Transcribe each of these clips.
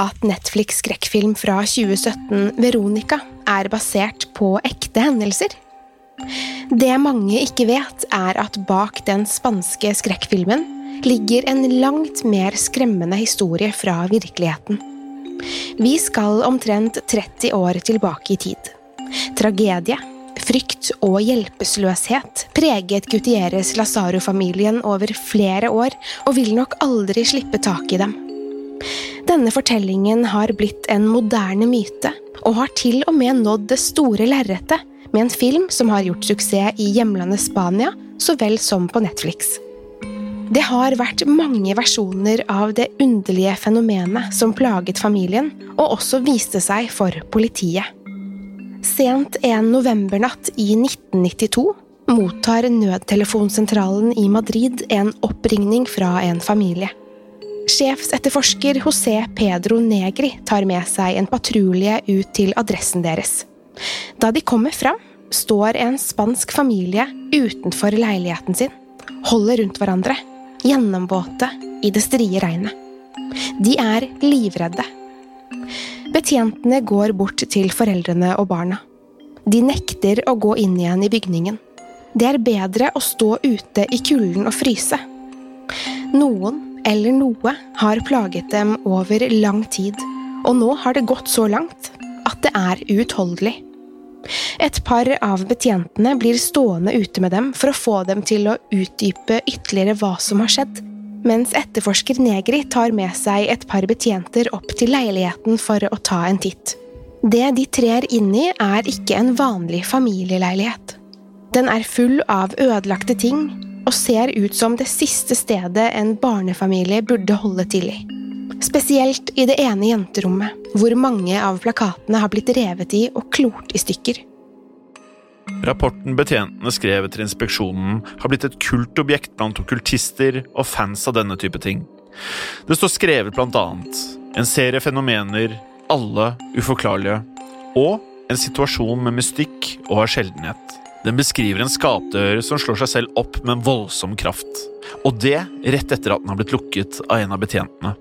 At Netflix skrekkfilm fra 2017, Veronica, er basert på ekte hendelser? Det mange ikke vet, er at bak den spanske skrekkfilmen ligger en langt mer skremmende historie fra virkeligheten. Vi skal omtrent 30 år tilbake i tid. Tragedie, frykt og hjelpeløshet preget Gutieres Lazaro-familien over flere år, og vil nok aldri slippe tak i dem. Denne fortellingen har blitt en moderne myte, og har til og med nådd det store lerretet med en film som har gjort suksess i hjemlandet Spania så vel som på Netflix. Det har vært mange versjoner av det underlige fenomenet som plaget familien, og også viste seg for politiet. Sent en novembernatt i 1992 mottar nødtelefonsentralen i Madrid en oppringning fra en familie. Sjefsetterforsker José Pedro Negri tar med seg en patrulje ut til adressen deres. Da de kommer fram, står en spansk familie utenfor leiligheten sin, holder rundt hverandre, gjennomvåte i det strie regnet. De er livredde. Betjentene går bort til foreldrene og barna. De nekter å gå inn igjen i bygningen. Det er bedre å stå ute i kulden og fryse. Noen eller noe har plaget dem over lang tid, og nå har det gått så langt at det er uutholdelig. Et par av betjentene blir stående ute med dem for å få dem til å utdype ytterligere hva som har skjedd, mens etterforsker Negri tar med seg et par betjenter opp til leiligheten for å ta en titt. Det de trer inn i, er ikke en vanlig familieleilighet. Den er full av ødelagte ting og ser ut som det siste stedet en barnefamilie burde holde til i. Spesielt i det ene jenterommet, hvor mange av plakatene har blitt revet i og klort i stykker. Rapporten betjentene skrev etter inspeksjonen, har blitt et kultobjekt blant okkultister og fans av denne type ting. Det står skrevet blant annet en serie fenomener, alle uforklarlige, og en situasjon med mystikk og av sjeldenhet. Den beskriver en skapdør som slår seg selv opp med en voldsom kraft. Og det rett etter at den har blitt lukket av en av betjentene.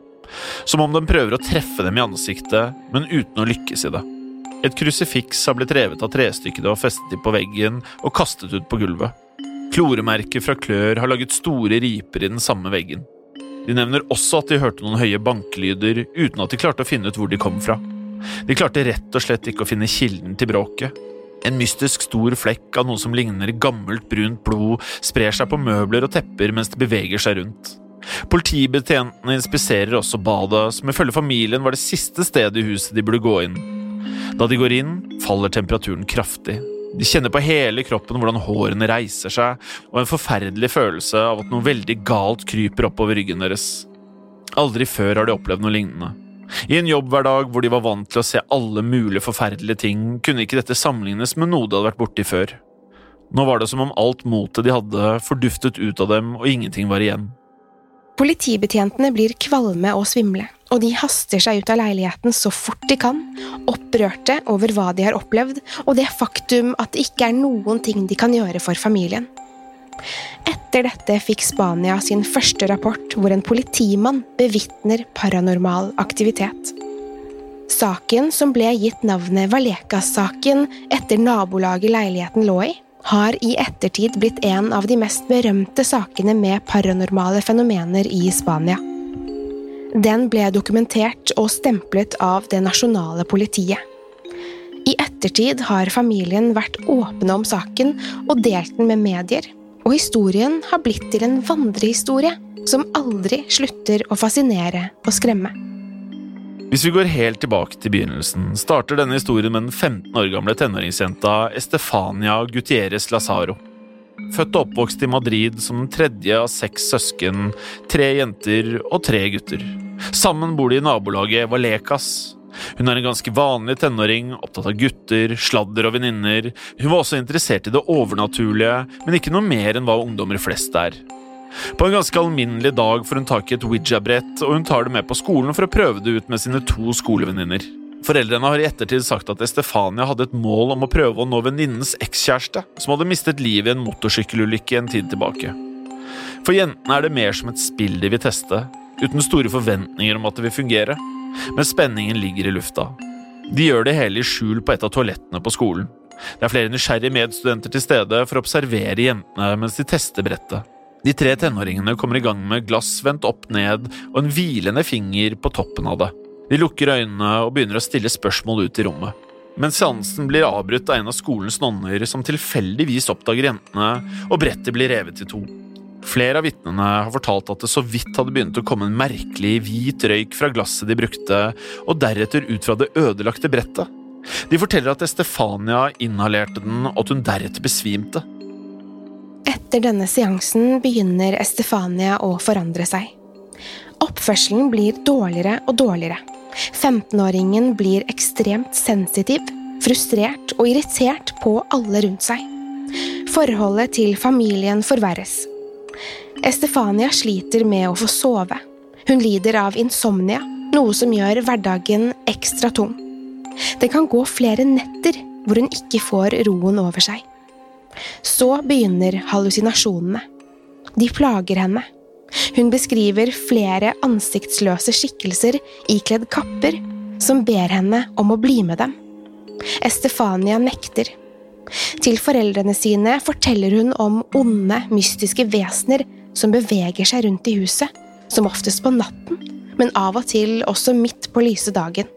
Som om den prøver å treffe dem i ansiktet, men uten å lykkes i det. Et krusifiks har blitt revet av trestykket og festet de på veggen og kastet ut på gulvet. Kloremerker fra klør har laget store riper i den samme veggen. De nevner også at de hørte noen høye bankelyder uten at de klarte å finne ut hvor de kom fra. De klarte rett og slett ikke å finne kilden til bråket. En mystisk stor flekk av noe som ligner gammelt, brunt blod, sprer seg på møbler og tepper mens det beveger seg rundt. Politibetjentene inspiserer også badet, som ifølge familien var det siste stedet i huset de burde gå inn. Da de går inn, faller temperaturen kraftig. De kjenner på hele kroppen hvordan hårene reiser seg, og en forferdelig følelse av at noe veldig galt kryper oppover ryggen deres. Aldri før har de opplevd noe lignende. I en jobbhverdag hvor de var vant til å se alle mulige forferdelige ting, kunne ikke dette sammenlignes med noe de hadde vært borti før. Nå var det som om alt motet de hadde, forduftet ut av dem, og ingenting var igjen. Politibetjentene blir kvalme og svimle, og de haster seg ut av leiligheten så fort de kan, opprørte over hva de har opplevd, og det faktum at det ikke er noen ting de kan gjøre for familien. Etter dette fikk Spania sin første rapport hvor en politimann bevitner paranormal aktivitet. Saken, som ble gitt navnet Vallecas-saken etter nabolaget leiligheten lå i, har i ettertid blitt en av de mest berømte sakene med paranormale fenomener i Spania. Den ble dokumentert og stemplet av det nasjonale politiet. I ettertid har familien vært åpne om saken og delt den med medier, og historien har blitt til en vandrehistorie som aldri slutter å fascinere og skremme. Hvis vi går helt tilbake til begynnelsen, starter denne historien med den 15 år gamle tenåringsjenta Estefania Gutierrez Lazaro. Født og oppvokst i Madrid som den tredje av seks søsken, tre jenter og tre gutter. Sammen bor de i nabolaget Valecas. Hun er en ganske vanlig tenåring, opptatt av gutter, sladder og venninner. Hun var også interessert i det overnaturlige, men ikke noe mer enn hva ungdommer flest er. På en ganske alminnelig dag får hun tak i et Ouija-brett, og hun tar det med på skolen for å prøve det ut med sine to skolevenninner. Foreldrene har i ettertid sagt at Estefania hadde et mål om å prøve å nå venninnens ekskjæreste, som hadde mistet livet i en motorsykkelulykke en tid tilbake. For jentene er det mer som et spill de vil teste, uten store forventninger om at det vil fungere, men spenningen ligger i lufta. De gjør det hele i skjul på et av toalettene på skolen. Det er flere nysgjerrige medstudenter til stede for å observere jentene mens de tester brettet. De tre tenåringene kommer i gang med glass vendt opp ned og en hvilende finger på toppen av det. De lukker øynene og begynner å stille spørsmål ut i rommet. Men seansen blir avbrutt av en av skolens nonner som tilfeldigvis oppdager jentene, og brettet blir revet i to. Flere av vitnene har fortalt at det så vidt hadde begynt å komme en merkelig hvit røyk fra glasset de brukte, og deretter ut fra det ødelagte brettet. De forteller at Estefania inhalerte den, og at hun deretter besvimte. Etter denne seansen begynner Estefania å forandre seg. Oppførselen blir dårligere og dårligere. 15-åringen blir ekstremt sensitiv, frustrert og irritert på alle rundt seg. Forholdet til familien forverres. Estefania sliter med å få sove. Hun lider av insomnia, noe som gjør hverdagen ekstra tung. Det kan gå flere netter hvor hun ikke får roen over seg. Så begynner hallusinasjonene. De plager henne. Hun beskriver flere ansiktsløse skikkelser ikledd kapper som ber henne om å bli med dem. Estefania nekter. Til foreldrene sine forteller hun om onde, mystiske vesener som beveger seg rundt i huset, som oftest på natten, men av og til også midt på lyse dagen.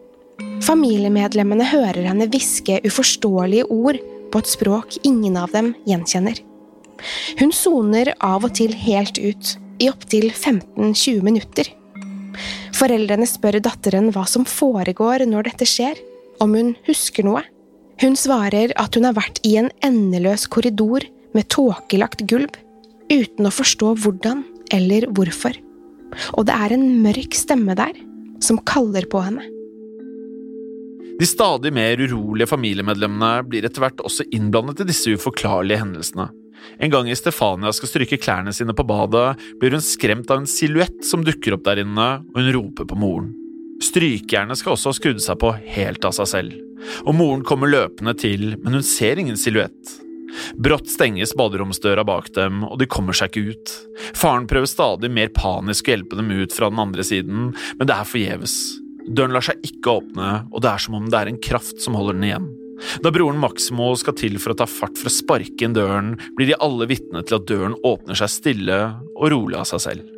Familiemedlemmene hører henne hviske uforståelige ord på et språk ingen av dem gjenkjenner. Hun soner av og til helt ut, i opptil 15-20 minutter. Foreldrene spør datteren hva som foregår når dette skjer, om hun husker noe. Hun svarer at hun har vært i en endeløs korridor med tåkelagt gulv, uten å forstå hvordan eller hvorfor. Og det er en mørk stemme der, som kaller på henne. De stadig mer urolige familiemedlemmene blir etter hvert også innblandet i disse uforklarlige hendelsene. En gang Stefania skal stryke klærne sine på badet, blir hun skremt av en silhuett som dukker opp der inne, og hun roper på moren. Strykejernet skal også ha skrudd seg på helt av seg selv, og moren kommer løpende til, men hun ser ingen silhuett. Brått stenges baderomsdøra bak dem, og de kommer seg ikke ut. Faren prøver stadig mer panisk å hjelpe dem ut fra den andre siden, men det er forgjeves. Døren lar seg ikke åpne, og det er som om det er en kraft som holder den igjen. Da broren Maximo skal til for å ta fart for å sparke inn døren, blir de alle vitne til at døren åpner seg stille og rolig av seg selv.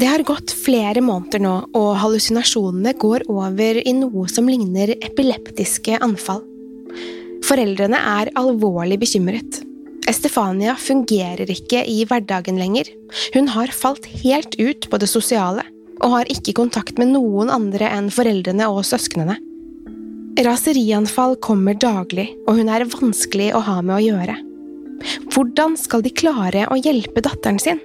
Det har gått flere måneder nå, og hallusinasjonene går over i noe som ligner epileptiske anfall. Foreldrene er alvorlig bekymret. Estefania fungerer ikke i hverdagen lenger. Hun har falt helt ut på det sosiale, og har ikke kontakt med noen andre enn foreldrene og søsknene. Raserianfall kommer daglig, og hun er vanskelig å ha med å gjøre. Hvordan skal de klare å hjelpe datteren sin?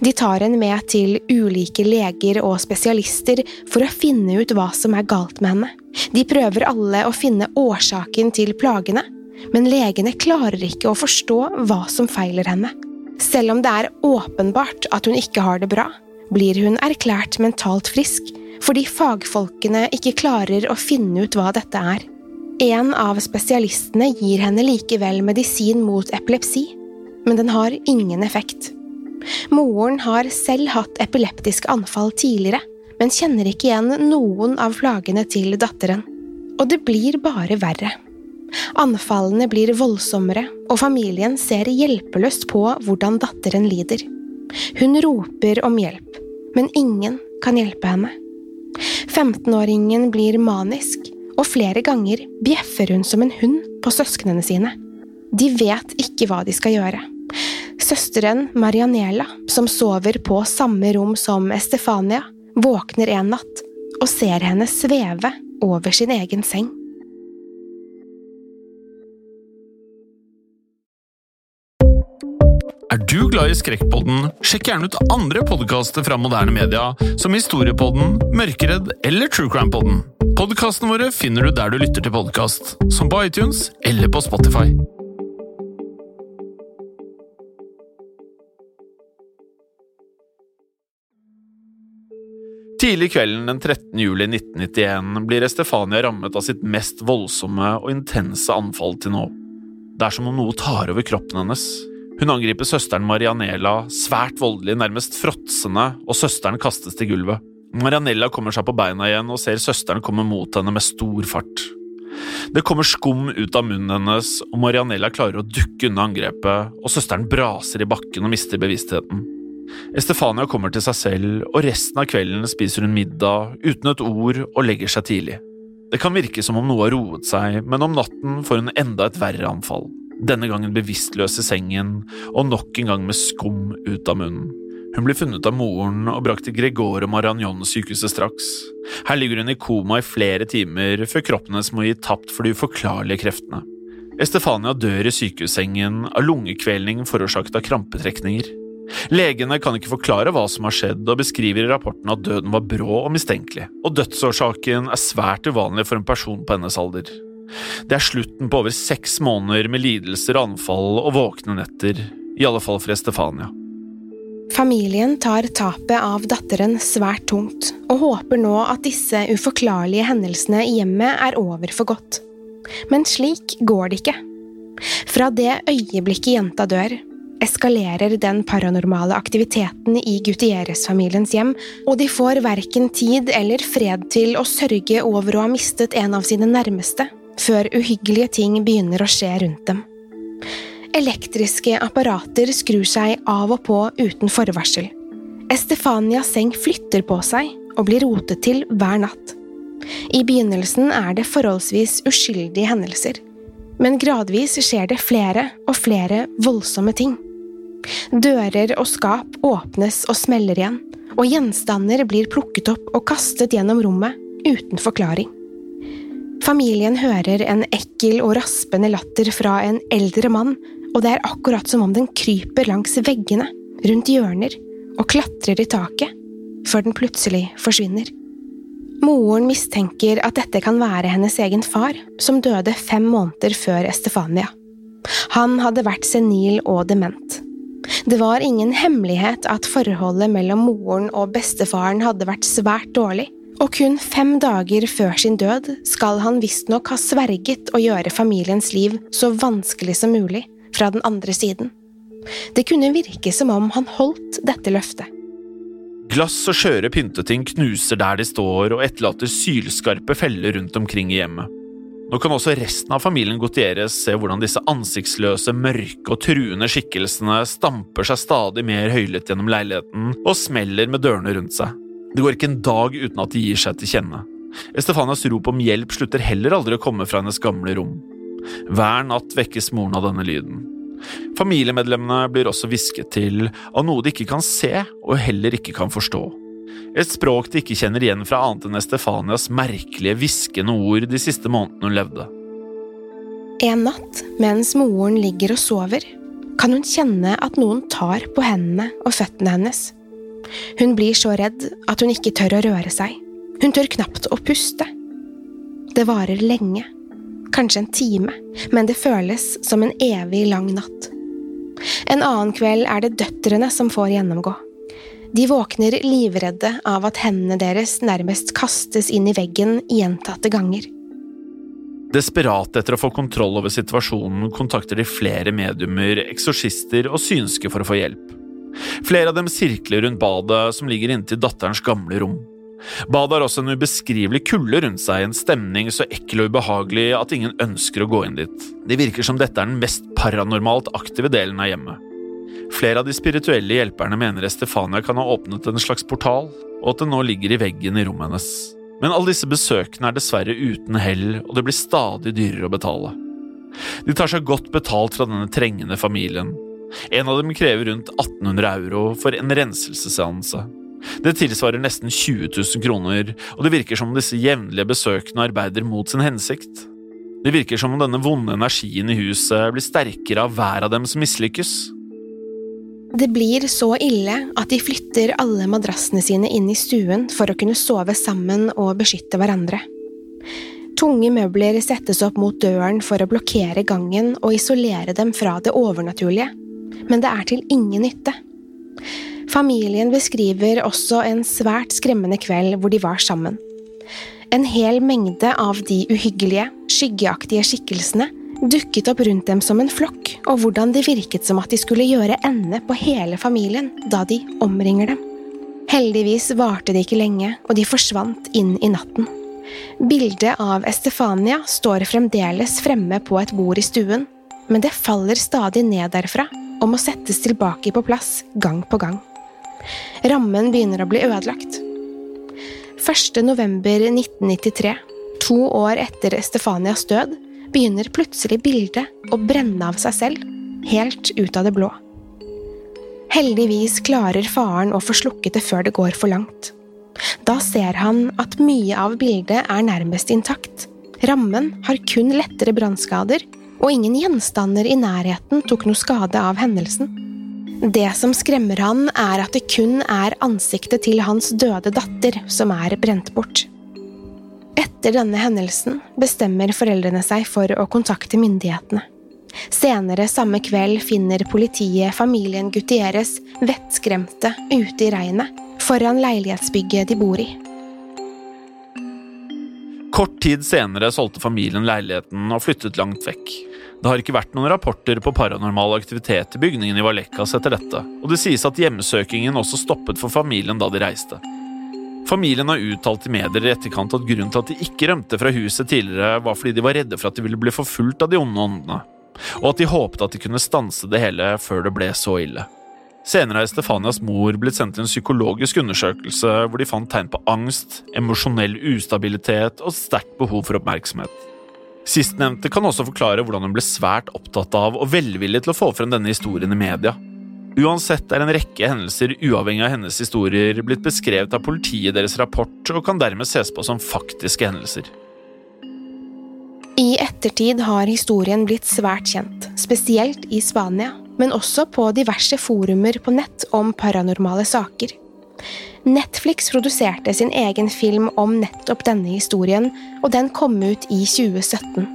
De tar henne med til ulike leger og spesialister for å finne ut hva som er galt med henne. De prøver alle å finne årsaken til plagene, men legene klarer ikke å forstå hva som feiler henne. Selv om det er åpenbart at hun ikke har det bra, blir hun erklært mentalt frisk fordi fagfolkene ikke klarer å finne ut hva dette er. En av spesialistene gir henne likevel medisin mot epilepsi, men den har ingen effekt. Moren har selv hatt epileptiske anfall tidligere, men kjenner ikke igjen noen av plagene til datteren. Og det blir bare verre. Anfallene blir voldsommere, og familien ser hjelpeløst på hvordan datteren lider. Hun roper om hjelp, men ingen kan hjelpe henne. 15-åringen blir manisk, og flere ganger bjeffer hun som en hund på søsknene sine. De vet ikke hva de skal gjøre. Søsteren Marianela, som sover på samme rom som Estefania, våkner en natt og ser henne sveve over sin egen seng. Er du glad i Skrekkpodden, sjekk gjerne ut andre podkaster fra moderne media, som Historiepodden, Mørkeredd eller True. Podkastene våre finner du der du lytter til podkast, som på iTunes eller på Spotify. Tidlig kvelden den 13. juli 1991 blir Estefania rammet av sitt mest voldsomme og intense anfall til nå. Det er som om noe tar over kroppen hennes. Hun angriper søsteren Marianela, svært voldelig, nærmest fråtsende, og søsteren kastes til gulvet. Marianella kommer seg på beina igjen og ser søsteren komme mot henne med stor fart. Det kommer skum ut av munnen hennes, og Marianella klarer å dukke unna angrepet, og søsteren braser i bakken og mister bevisstheten. Estefania kommer til seg selv, og resten av kvelden spiser hun middag uten et ord og legger seg tidlig. Det kan virke som om noe har roet seg, men om natten får hun enda et verre anfall. Denne gangen bevisstløs i sengen, og nok en gang med skum ut av munnen. Hun blir funnet av moren og brakt til Gregore Maragnon-sykehuset straks. Her ligger hun i koma i flere timer før kroppen hennes må gi tapt for de uforklarlige kreftene. Estefania dør i sykehussengen av lungekvelning forårsaket av krampetrekninger. Legene kan ikke forklare hva som har skjedd, og beskriver i rapporten at døden var brå og mistenkelig, og dødsårsaken er svært uvanlig for en person på hennes alder. Det er slutten på over seks måneder med lidelser, anfall og våkne netter, i alle fall for Estefania. Familien tar tapet av datteren svært tungt, og håper nå at disse uforklarlige hendelsene i hjemmet er over for godt. Men slik går det ikke. Fra det øyeblikket jenta dør, eskalerer den paranormale aktiviteten i Gutierrez-familiens hjem, og de får verken tid eller fred til å sørge over å ha mistet en av sine nærmeste, før uhyggelige ting begynner å skje rundt dem. Elektriske apparater skrur seg av og på uten forvarsel. Estefanias seng flytter på seg og blir rotet til hver natt. I begynnelsen er det forholdsvis uskyldige hendelser, men gradvis skjer det flere og flere voldsomme ting. Dører og skap åpnes og smeller igjen, og gjenstander blir plukket opp og kastet gjennom rommet uten forklaring. Familien hører en ekkel og raspende latter fra en eldre mann, og det er akkurat som om den kryper langs veggene, rundt hjørner og klatrer i taket, før den plutselig forsvinner. Moren mistenker at dette kan være hennes egen far, som døde fem måneder før Estefania. Han hadde vært senil og dement. Det var ingen hemmelighet at forholdet mellom moren og bestefaren hadde vært svært dårlig, og kun fem dager før sin død skal han visstnok ha sverget å gjøre familiens liv så vanskelig som mulig fra den andre siden. Det kunne virke som om han holdt dette løftet. Glass og skjøre pynteting knuser der de står og etterlater sylskarpe feller rundt omkring i hjemmet. Nå kan også resten av familien Gutierrez se hvordan disse ansiktsløse, mørke og truende skikkelsene stamper seg stadig mer høylytt gjennom leiligheten og smeller med dørene rundt seg. Det går ikke en dag uten at de gir seg til kjenne. Estefanias rop om hjelp slutter heller aldri å komme fra hennes gamle rom. Hver natt vekkes moren av denne lyden. Familiemedlemmene blir også hvisket til av noe de ikke kan se og heller ikke kan forstå. Et språk de ikke kjenner igjen fra annet enn Estefanias merkelige hviskende ord de siste månedene hun levde. En natt, mens moren ligger og sover, kan hun kjenne at noen tar på hendene og føttene hennes. Hun blir så redd at hun ikke tør å røre seg. Hun tør knapt å puste. Det varer lenge, kanskje en time, men det føles som en evig lang natt. En annen kveld er det døtrene som får gjennomgå. De våkner livredde av at hendene deres nærmest kastes inn i veggen gjentatte ganger. Desperate etter å få kontroll over situasjonen kontakter de flere mediumer, eksorsister og synske for å få hjelp. Flere av dem sirkler rundt badet som ligger inntil datterens gamle rom. Badet har også en ubeskrivelig kulde rundt seg, en stemning så ekkel og ubehagelig at ingen ønsker å gå inn dit. Det virker som dette er den mest paranormalt aktive delen av hjemmet. Flere av de spirituelle hjelperne mener Estefania kan ha åpnet en slags portal, og at den nå ligger i veggen i rommet hennes. Men alle disse besøkene er dessverre uten hell, og det blir stadig dyrere å betale. De tar seg godt betalt fra denne trengende familien. En av dem krever rundt 1800 euro for en renselsesseanse. Det tilsvarer nesten 20 000 kroner, og det virker som om disse jevnlige besøkene arbeider mot sin hensikt. Det virker som om denne vonde energien i huset blir sterkere av hver av dem som mislykkes. Det blir så ille at de flytter alle madrassene sine inn i stuen for å kunne sove sammen og beskytte hverandre. Tunge møbler settes opp mot døren for å blokkere gangen og isolere dem fra det overnaturlige, men det er til ingen nytte. Familien beskriver også en svært skremmende kveld hvor de var sammen. En hel mengde av de uhyggelige, skyggeaktige skikkelsene dukket opp rundt dem som en flokk, og hvordan det virket som at de skulle gjøre ende på hele familien da de omringer dem. Heldigvis varte det ikke lenge, og de forsvant inn i natten. Bildet av Estefania står fremdeles fremme på et bord i stuen, men det faller stadig ned derfra og må settes tilbake på plass gang på gang. Rammen begynner å bli ødelagt. 1. november 1993, to år etter Estefanias død, begynner plutselig bildet å brenne av seg selv, helt ut av det blå. Heldigvis klarer faren å få slukket det før det går for langt. Da ser han at mye av bildet er nærmest intakt. Rammen har kun lettere brannskader, og ingen gjenstander i nærheten tok noe skade av hendelsen. Det som skremmer han, er at det kun er ansiktet til hans døde datter som er brent bort. Etter denne hendelsen bestemmer foreldrene seg for å kontakte myndighetene. Senere samme kveld finner politiet familien Gutieres vettskremte ute i regnet foran leilighetsbygget de bor i. Kort tid senere solgte familien leiligheten og flyttet langt vekk. Det har ikke vært noen rapporter på paranormal aktivitet i bygningen i Vallecas etter dette, og det sies at hjemmesøkingen også stoppet for familien da de reiste. Familien har uttalt i medier i etterkant at grunnen til at de ikke rømte fra huset tidligere, var fordi de var redde for at de ville bli forfulgt av de onde åndene, og at de håpet at de kunne stanse det hele før det ble så ille. Senere har Stefanias mor blitt sendt til en psykologisk undersøkelse hvor de fant tegn på angst, emosjonell ustabilitet og sterkt behov for oppmerksomhet. Sistnevnte kan også forklare hvordan hun ble svært opptatt av og velvillig til å få frem denne historien i media, Uansett er en rekke hendelser uavhengig av hennes historier blitt beskrevet av politiet i deres rapport og kan dermed ses på som faktiske hendelser. I ettertid har historien blitt svært kjent, spesielt i Spania, men også på diverse forumer på nett om paranormale saker. Netflix produserte sin egen film om nettopp denne historien, og den kom ut i 2017.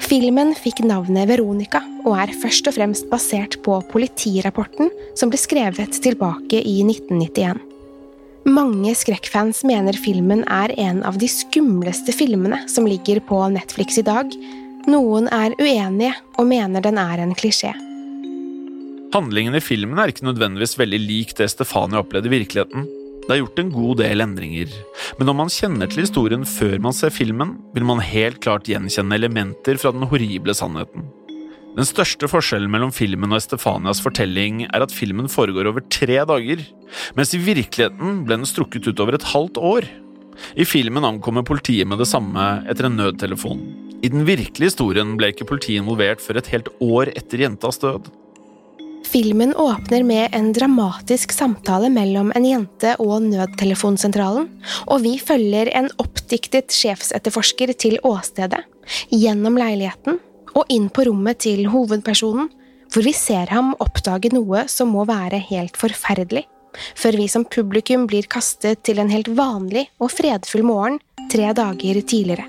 Filmen fikk navnet Veronica og er først og fremst basert på politirapporten som ble skrevet tilbake i 1991. Mange skrekkfans mener filmen er en av de skumleste filmene som ligger på Netflix i dag. Noen er uenige og mener den er en klisjé. Handlingen i filmen er ikke nødvendigvis veldig lik det Stefania opplevde i virkeligheten. Det er gjort en god del endringer, men når man kjenner til historien før man ser filmen, vil man helt klart gjenkjenne elementer fra den horrible sannheten. Den største forskjellen mellom filmen og Estefanias fortelling er at filmen foregår over tre dager, mens i virkeligheten ble den strukket ut over et halvt år. I filmen ankommer politiet med det samme etter en nødtelefon. I den virkelige historien ble ikke politiet involvert før et helt år etter jentas død. Filmen åpner med en dramatisk samtale mellom en jente og nødtelefonsentralen, og vi følger en oppdiktet sjefsetterforsker til åstedet, gjennom leiligheten og inn på rommet til hovedpersonen, hvor vi ser ham oppdage noe som må være helt forferdelig, før vi som publikum blir kastet til en helt vanlig og fredfull morgen tre dager tidligere.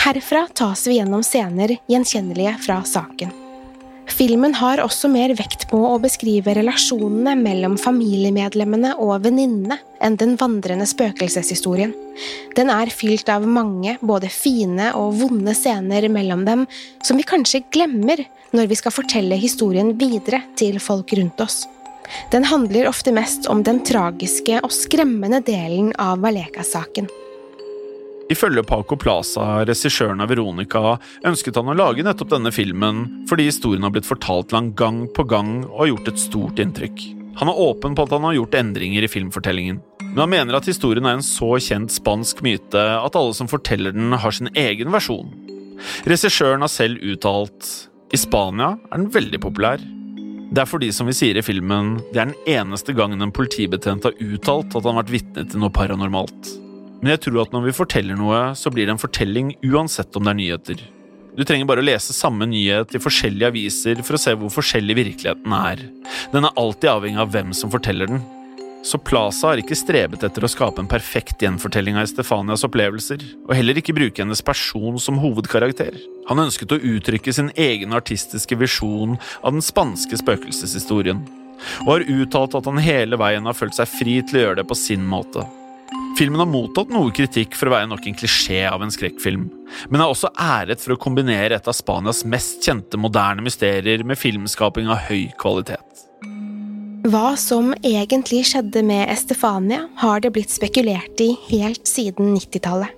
Herfra tas vi gjennom scener gjenkjennelige fra saken. Filmen har også mer vekt på å beskrive relasjonene mellom familiemedlemmene og venninnene enn den vandrende spøkelseshistorien. Den er fylt av mange, både fine og vonde scener mellom dem, som vi kanskje glemmer når vi skal fortelle historien videre til folk rundt oss. Den handler ofte mest om den tragiske og skremmende delen av Valeka-saken. Ifølge Paco Plaza, regissøren av Veronica, ønsket han å lage nettopp denne filmen fordi historien har blitt fortalt lang gang på gang og har gjort et stort inntrykk. Han er åpen på at han har gjort endringer i filmfortellingen, men han mener at historien er en så kjent spansk myte at alle som forteller den, har sin egen versjon. Regissøren har selv uttalt i Spania er den veldig populær. Det er fordi, som vi sier i filmen, det er den eneste gangen en politibetjent har uttalt at han har vært vitne til noe paranormalt. Men jeg tror at når vi forteller noe, så blir det en fortelling uansett om det er nyheter. Du trenger bare å lese samme nyhet i forskjellige aviser for å se hvor forskjellig virkeligheten er. Den er alltid avhengig av hvem som forteller den. Så Plaza har ikke strebet etter å skape en perfekt gjenfortelling av Estefanias opplevelser, og heller ikke bruke hennes person som hovedkarakter. Han ønsket å uttrykke sin egen artistiske visjon av den spanske spøkelseshistorien, og har uttalt at han hele veien har følt seg fri til å gjøre det på sin måte. Filmen har mottatt noe kritikk for å være nok en klisjé av en skrekkfilm, men er også æret for å kombinere et av Spanias mest kjente moderne mysterier med filmskaping av høy kvalitet. Hva som egentlig skjedde med Estefania, har det blitt spekulert i helt siden 90-tallet.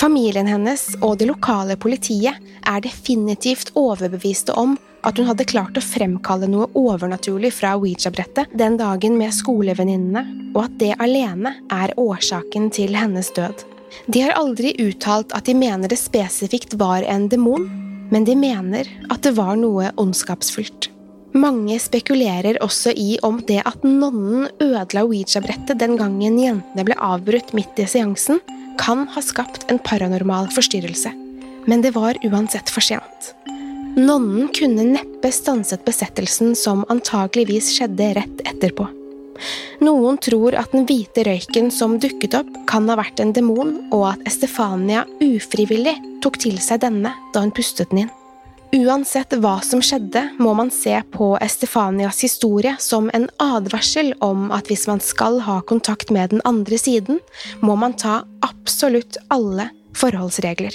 Familien hennes og det lokale politiet er definitivt overbeviste om at hun hadde klart å fremkalle noe overnaturlig fra Ouija-brettet den dagen med skolevenninnene, og at det alene er årsaken til hennes død. De har aldri uttalt at de mener det spesifikt var en demon, men de mener at det var noe ondskapsfullt. Mange spekulerer også i om det at nonnen ødela Ouija-brettet den gangen jentene ble avbrutt midt i seansen, kan ha skapt en paranormal forstyrrelse. Men det var uansett for sent. Nonnen kunne neppe stanset besettelsen som antageligvis skjedde rett etterpå. Noen tror at den hvite røyken som dukket opp, kan ha vært en demon, og at Estefania ufrivillig tok til seg denne da hun pustet den inn. Uansett hva som skjedde, må man se på Estefanias historie som en advarsel om at hvis man skal ha kontakt med den andre siden, må man ta absolutt alle forholdsregler.